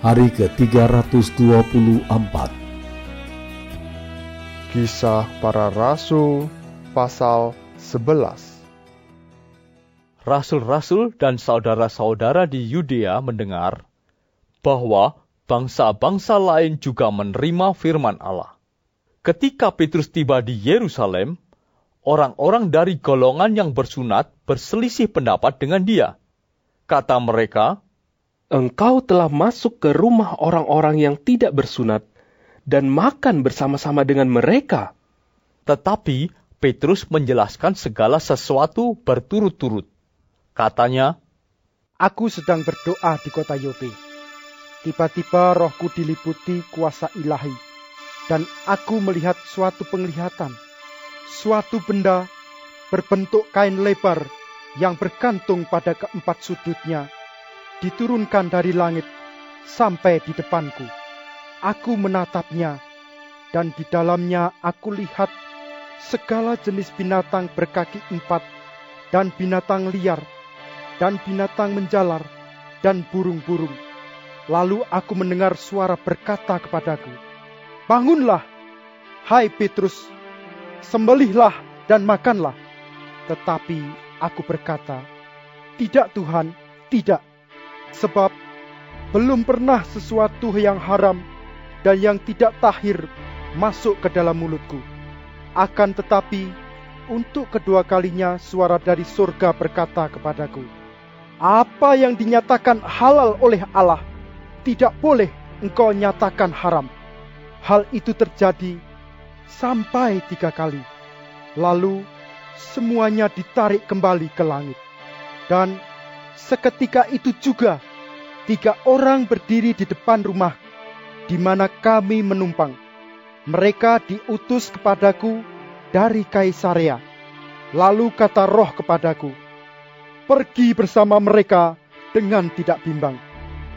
Hari ke-324. Kisah para Rasul pasal 11 Rasul-rasul dan saudara-saudara di Yudea mendengar bahwa bangsa-bangsa lain juga menerima firman Allah. Ketika Petrus tiba di Yerusalem, orang-orang dari golongan yang bersunat berselisih pendapat dengan dia. Kata mereka, Engkau telah masuk ke rumah orang-orang yang tidak bersunat dan makan bersama-sama dengan mereka. tetapi Petrus menjelaskan segala sesuatu berturut-turut. Katanya, Aku sedang berdoa di kota Yope. Tiba-tiba rohku diliputi kuasa ilahi. Dan aku melihat suatu penglihatan. Suatu benda berbentuk kain lebar yang bergantung pada keempat sudutnya. Diturunkan dari langit sampai di depanku. Aku menatapnya. Dan di dalamnya aku lihat segala jenis binatang berkaki empat dan binatang liar dan binatang menjalar, dan burung-burung. Lalu aku mendengar suara berkata kepadaku, Bangunlah, hai Petrus, sembelihlah dan makanlah. Tetapi aku berkata, Tidak Tuhan, tidak. Sebab belum pernah sesuatu yang haram dan yang tidak tahir masuk ke dalam mulutku. Akan tetapi, untuk kedua kalinya suara dari surga berkata kepadaku, apa yang dinyatakan halal oleh Allah tidak boleh engkau nyatakan haram. Hal itu terjadi sampai tiga kali. Lalu semuanya ditarik kembali ke langit. Dan seketika itu juga tiga orang berdiri di depan rumah di mana kami menumpang. Mereka diutus kepadaku dari Kaisarea. Lalu kata roh kepadaku, pergi bersama mereka dengan tidak bimbang.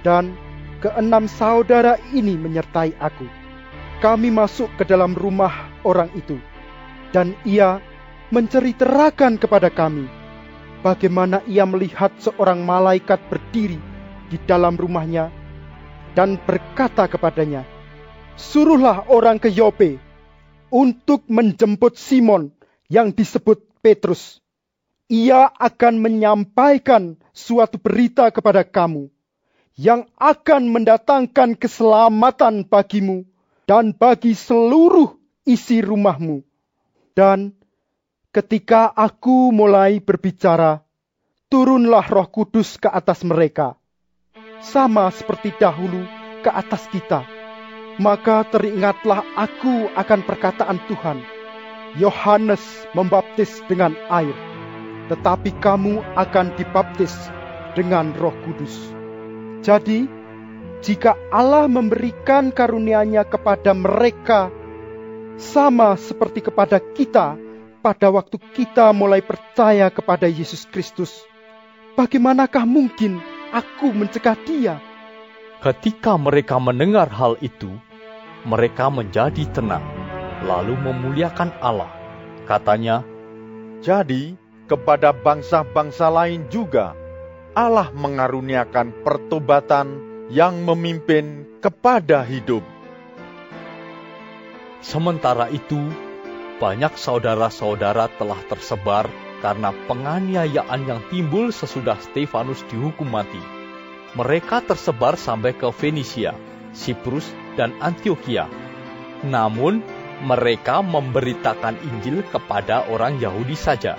Dan keenam saudara ini menyertai aku. Kami masuk ke dalam rumah orang itu, dan ia menceritakan kepada kami bagaimana ia melihat seorang malaikat berdiri di dalam rumahnya dan berkata kepadanya, "Suruhlah orang ke Yope untuk menjemput Simon yang disebut Petrus." ia akan menyampaikan suatu berita kepada kamu yang akan mendatangkan keselamatan bagimu dan bagi seluruh isi rumahmu. Dan ketika aku mulai berbicara, turunlah Roh Kudus ke atas mereka, sama seperti dahulu ke atas kita. Maka teringatlah aku akan perkataan Tuhan. Yohanes membaptis dengan air tetapi kamu akan dibaptis dengan Roh Kudus. Jadi, jika Allah memberikan karunia-Nya kepada mereka sama seperti kepada kita pada waktu kita mulai percaya kepada Yesus Kristus, bagaimanakah mungkin aku mencegah dia? ketika mereka mendengar hal itu, mereka menjadi tenang, lalu memuliakan Allah. Katanya, Jadi, kepada bangsa-bangsa lain juga Allah mengaruniakan pertobatan yang memimpin kepada hidup. Sementara itu, banyak saudara-saudara telah tersebar karena penganiayaan yang timbul sesudah Stefanus dihukum mati. Mereka tersebar sampai ke Fenisia, Siprus, dan Antioquia. Namun, mereka memberitakan Injil kepada orang Yahudi saja.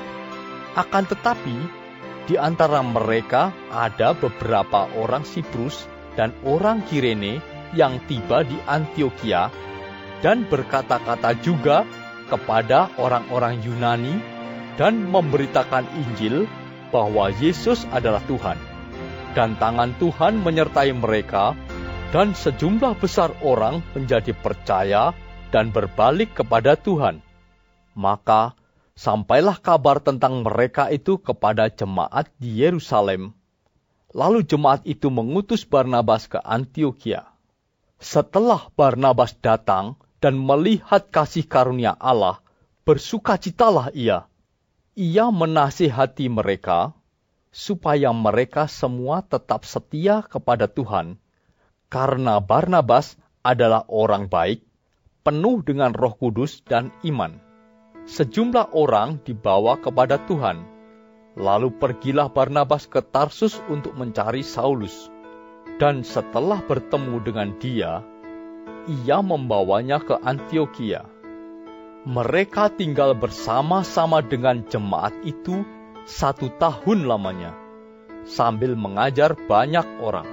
Akan tetapi, di antara mereka ada beberapa orang Siprus dan orang Kirene yang tiba di Antioquia dan berkata-kata juga kepada orang-orang Yunani dan memberitakan Injil bahwa Yesus adalah Tuhan. Dan tangan Tuhan menyertai mereka Dan sejumlah besar orang menjadi percaya dan berbalik kepada Tuhan. Maka sampailah kabar tentang mereka itu kepada jemaat di Yerusalem. Lalu jemaat itu mengutus Barnabas ke Antioquia. Setelah Barnabas datang dan melihat kasih karunia Allah, bersukacitalah ia. Ia menasihati mereka supaya mereka semua tetap setia kepada Tuhan, karena Barnabas adalah orang baik, penuh dengan Roh Kudus dan iman sejumlah orang dibawa kepada Tuhan. Lalu pergilah Barnabas ke Tarsus untuk mencari Saulus. Dan setelah bertemu dengan dia, ia membawanya ke Antioquia. Mereka tinggal bersama-sama dengan jemaat itu satu tahun lamanya, sambil mengajar banyak orang.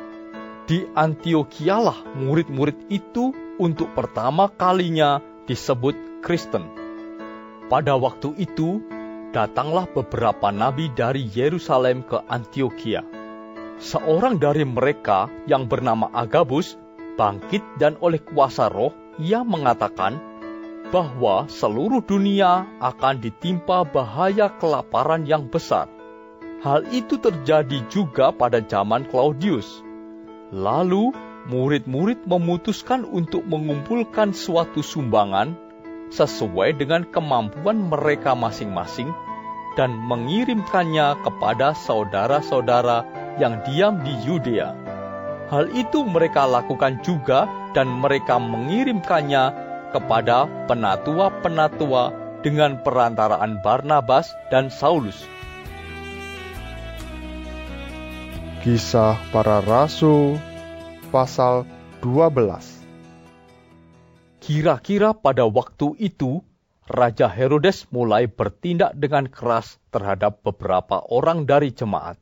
Di Antioquialah murid-murid itu untuk pertama kalinya disebut Kristen pada waktu itu, datanglah beberapa nabi dari Yerusalem ke Antioquia. Seorang dari mereka yang bernama Agabus bangkit dan oleh kuasa roh ia mengatakan bahwa seluruh dunia akan ditimpa bahaya kelaparan yang besar. Hal itu terjadi juga pada zaman Claudius. Lalu murid-murid memutuskan untuk mengumpulkan suatu sumbangan sesuai dengan kemampuan mereka masing-masing dan mengirimkannya kepada saudara-saudara yang diam di Yudea. Hal itu mereka lakukan juga dan mereka mengirimkannya kepada penatua-penatua dengan perantaraan Barnabas dan Saulus. Kisah para Rasul pasal 12 Kira-kira pada waktu itu, Raja Herodes mulai bertindak dengan keras terhadap beberapa orang dari jemaat.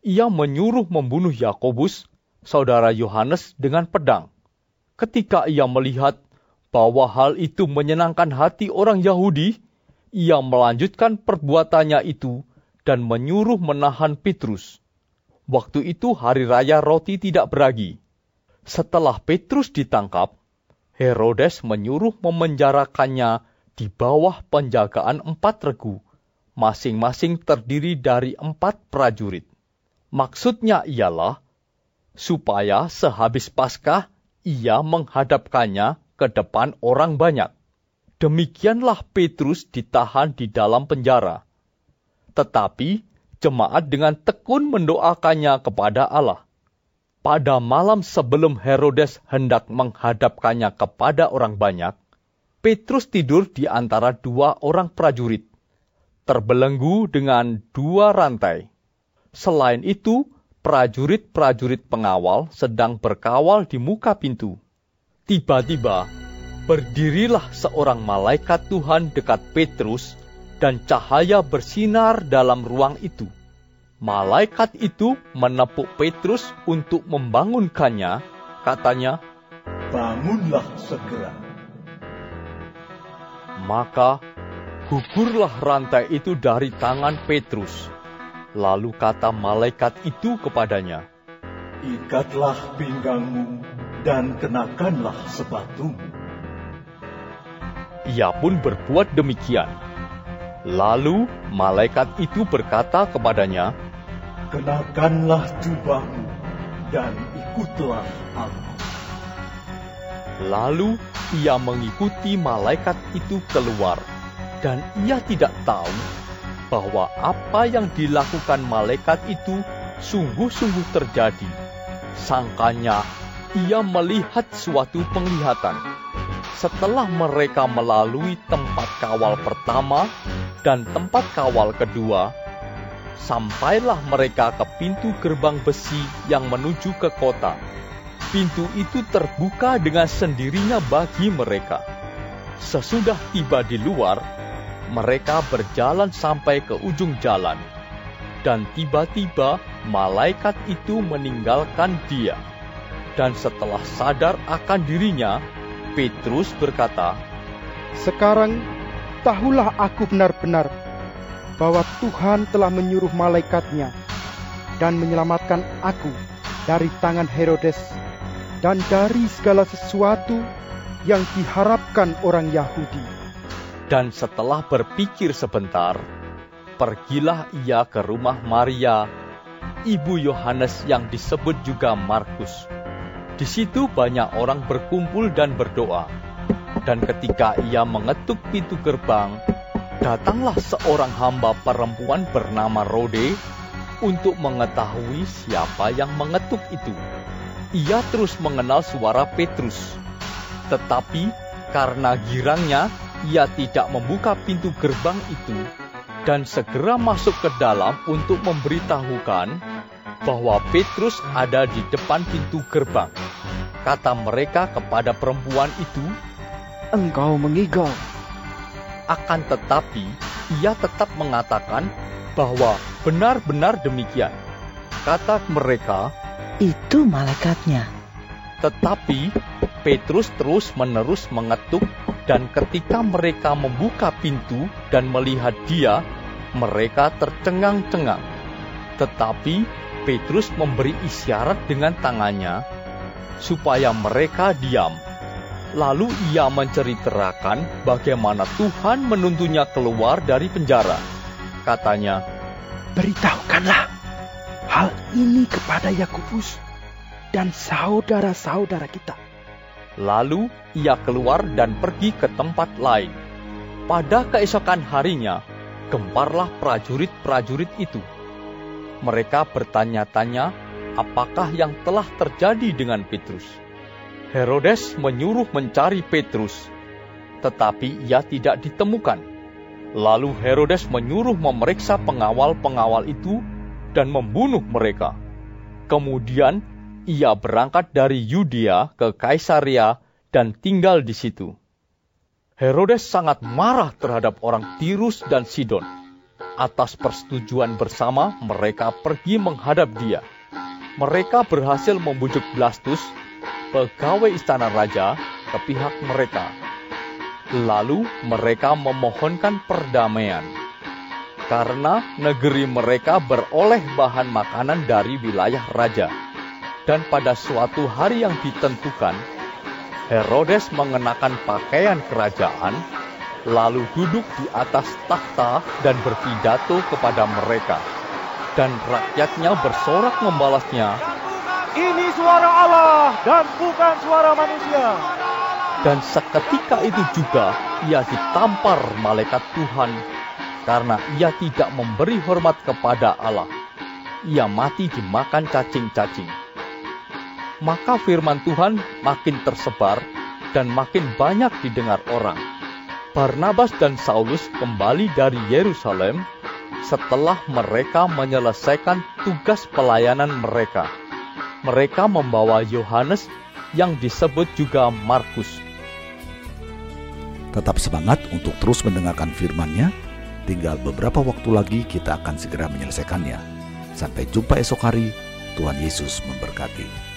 Ia menyuruh membunuh Yakobus, saudara Yohanes, dengan pedang. Ketika ia melihat bahwa hal itu menyenangkan hati orang Yahudi, ia melanjutkan perbuatannya itu dan menyuruh menahan Petrus. Waktu itu hari raya roti tidak beragi. Setelah Petrus ditangkap, Herodes menyuruh memenjarakannya di bawah penjagaan empat regu, masing-masing terdiri dari empat prajurit. Maksudnya ialah supaya sehabis Paskah ia menghadapkannya ke depan orang banyak. Demikianlah Petrus ditahan di dalam penjara. Tetapi jemaat dengan tekun mendoakannya kepada Allah. Pada malam sebelum Herodes hendak menghadapkannya kepada orang banyak, Petrus tidur di antara dua orang prajurit, terbelenggu dengan dua rantai. Selain itu, prajurit-prajurit pengawal sedang berkawal di muka pintu. Tiba-tiba, berdirilah seorang malaikat Tuhan dekat Petrus, dan cahaya bersinar dalam ruang itu Malaikat itu menepuk Petrus untuk membangunkannya, katanya, Bangunlah segera. Maka gugurlah rantai itu dari tangan Petrus. Lalu kata malaikat itu kepadanya, Ikatlah pinggangmu dan kenakanlah sepatumu. Ia pun berbuat demikian. Lalu malaikat itu berkata kepadanya, kenakanlah jubahmu dan ikutlah aku. Lalu ia mengikuti malaikat itu keluar, dan ia tidak tahu bahwa apa yang dilakukan malaikat itu sungguh-sungguh terjadi. Sangkanya ia melihat suatu penglihatan. Setelah mereka melalui tempat kawal pertama dan tempat kawal kedua, sampailah mereka ke pintu gerbang besi yang menuju ke kota. Pintu itu terbuka dengan sendirinya bagi mereka. Sesudah tiba di luar, mereka berjalan sampai ke ujung jalan, dan tiba-tiba malaikat itu meninggalkan dia. Dan setelah sadar akan dirinya, Petrus berkata, "Sekarang tahulah aku benar-benar bahwa Tuhan telah menyuruh malaikatnya dan menyelamatkan aku dari tangan Herodes dan dari segala sesuatu yang diharapkan orang Yahudi. Dan setelah berpikir sebentar, pergilah ia ke rumah Maria, ibu Yohanes yang disebut juga Markus. Di situ banyak orang berkumpul dan berdoa. Dan ketika ia mengetuk pintu gerbang, datanglah seorang hamba perempuan bernama Rode untuk mengetahui siapa yang mengetuk itu. Ia terus mengenal suara Petrus, tetapi karena girangnya ia tidak membuka pintu gerbang itu dan segera masuk ke dalam untuk memberitahukan bahwa Petrus ada di depan pintu gerbang. Kata mereka kepada perempuan itu, "Engkau mengigau." Akan tetapi, ia tetap mengatakan bahwa benar-benar demikian. Kata mereka, "Itu malaikatnya." Tetapi Petrus terus-menerus mengetuk, dan ketika mereka membuka pintu dan melihat dia, mereka tercengang-cengang. Tetapi Petrus memberi isyarat dengan tangannya supaya mereka diam. Lalu ia menceritakan bagaimana Tuhan menuntunnya keluar dari penjara. Katanya, Beritahukanlah hal ini kepada Yakobus dan saudara-saudara kita. Lalu ia keluar dan pergi ke tempat lain. Pada keesokan harinya, gemparlah prajurit-prajurit itu. Mereka bertanya-tanya apakah yang telah terjadi dengan Petrus. Herodes menyuruh mencari Petrus, tetapi ia tidak ditemukan. Lalu Herodes menyuruh memeriksa pengawal-pengawal itu dan membunuh mereka. Kemudian ia berangkat dari Yudea ke Kaisaria dan tinggal di situ. Herodes sangat marah terhadap orang Tirus dan Sidon. Atas persetujuan bersama, mereka pergi menghadap dia. Mereka berhasil membujuk Blastus, pegawai istana raja, ke pihak mereka Lalu mereka memohonkan perdamaian. Karena negeri mereka beroleh bahan makanan dari wilayah raja. Dan pada suatu hari yang ditentukan, Herodes mengenakan pakaian kerajaan, lalu duduk di atas takhta dan berpidato kepada mereka. Dan rakyatnya bersorak membalasnya, Ini suara Allah dan bukan suara manusia. Dan seketika itu juga ia ditampar malaikat Tuhan karena ia tidak memberi hormat kepada Allah. Ia mati dimakan cacing-cacing. Maka firman Tuhan makin tersebar dan makin banyak didengar orang. Barnabas dan Saulus kembali dari Yerusalem setelah mereka menyelesaikan tugas pelayanan mereka. Mereka membawa Yohanes yang disebut juga Markus Tetap semangat untuk terus mendengarkan firman-Nya. Tinggal beberapa waktu lagi kita akan segera menyelesaikannya. Sampai jumpa esok hari. Tuhan Yesus memberkati.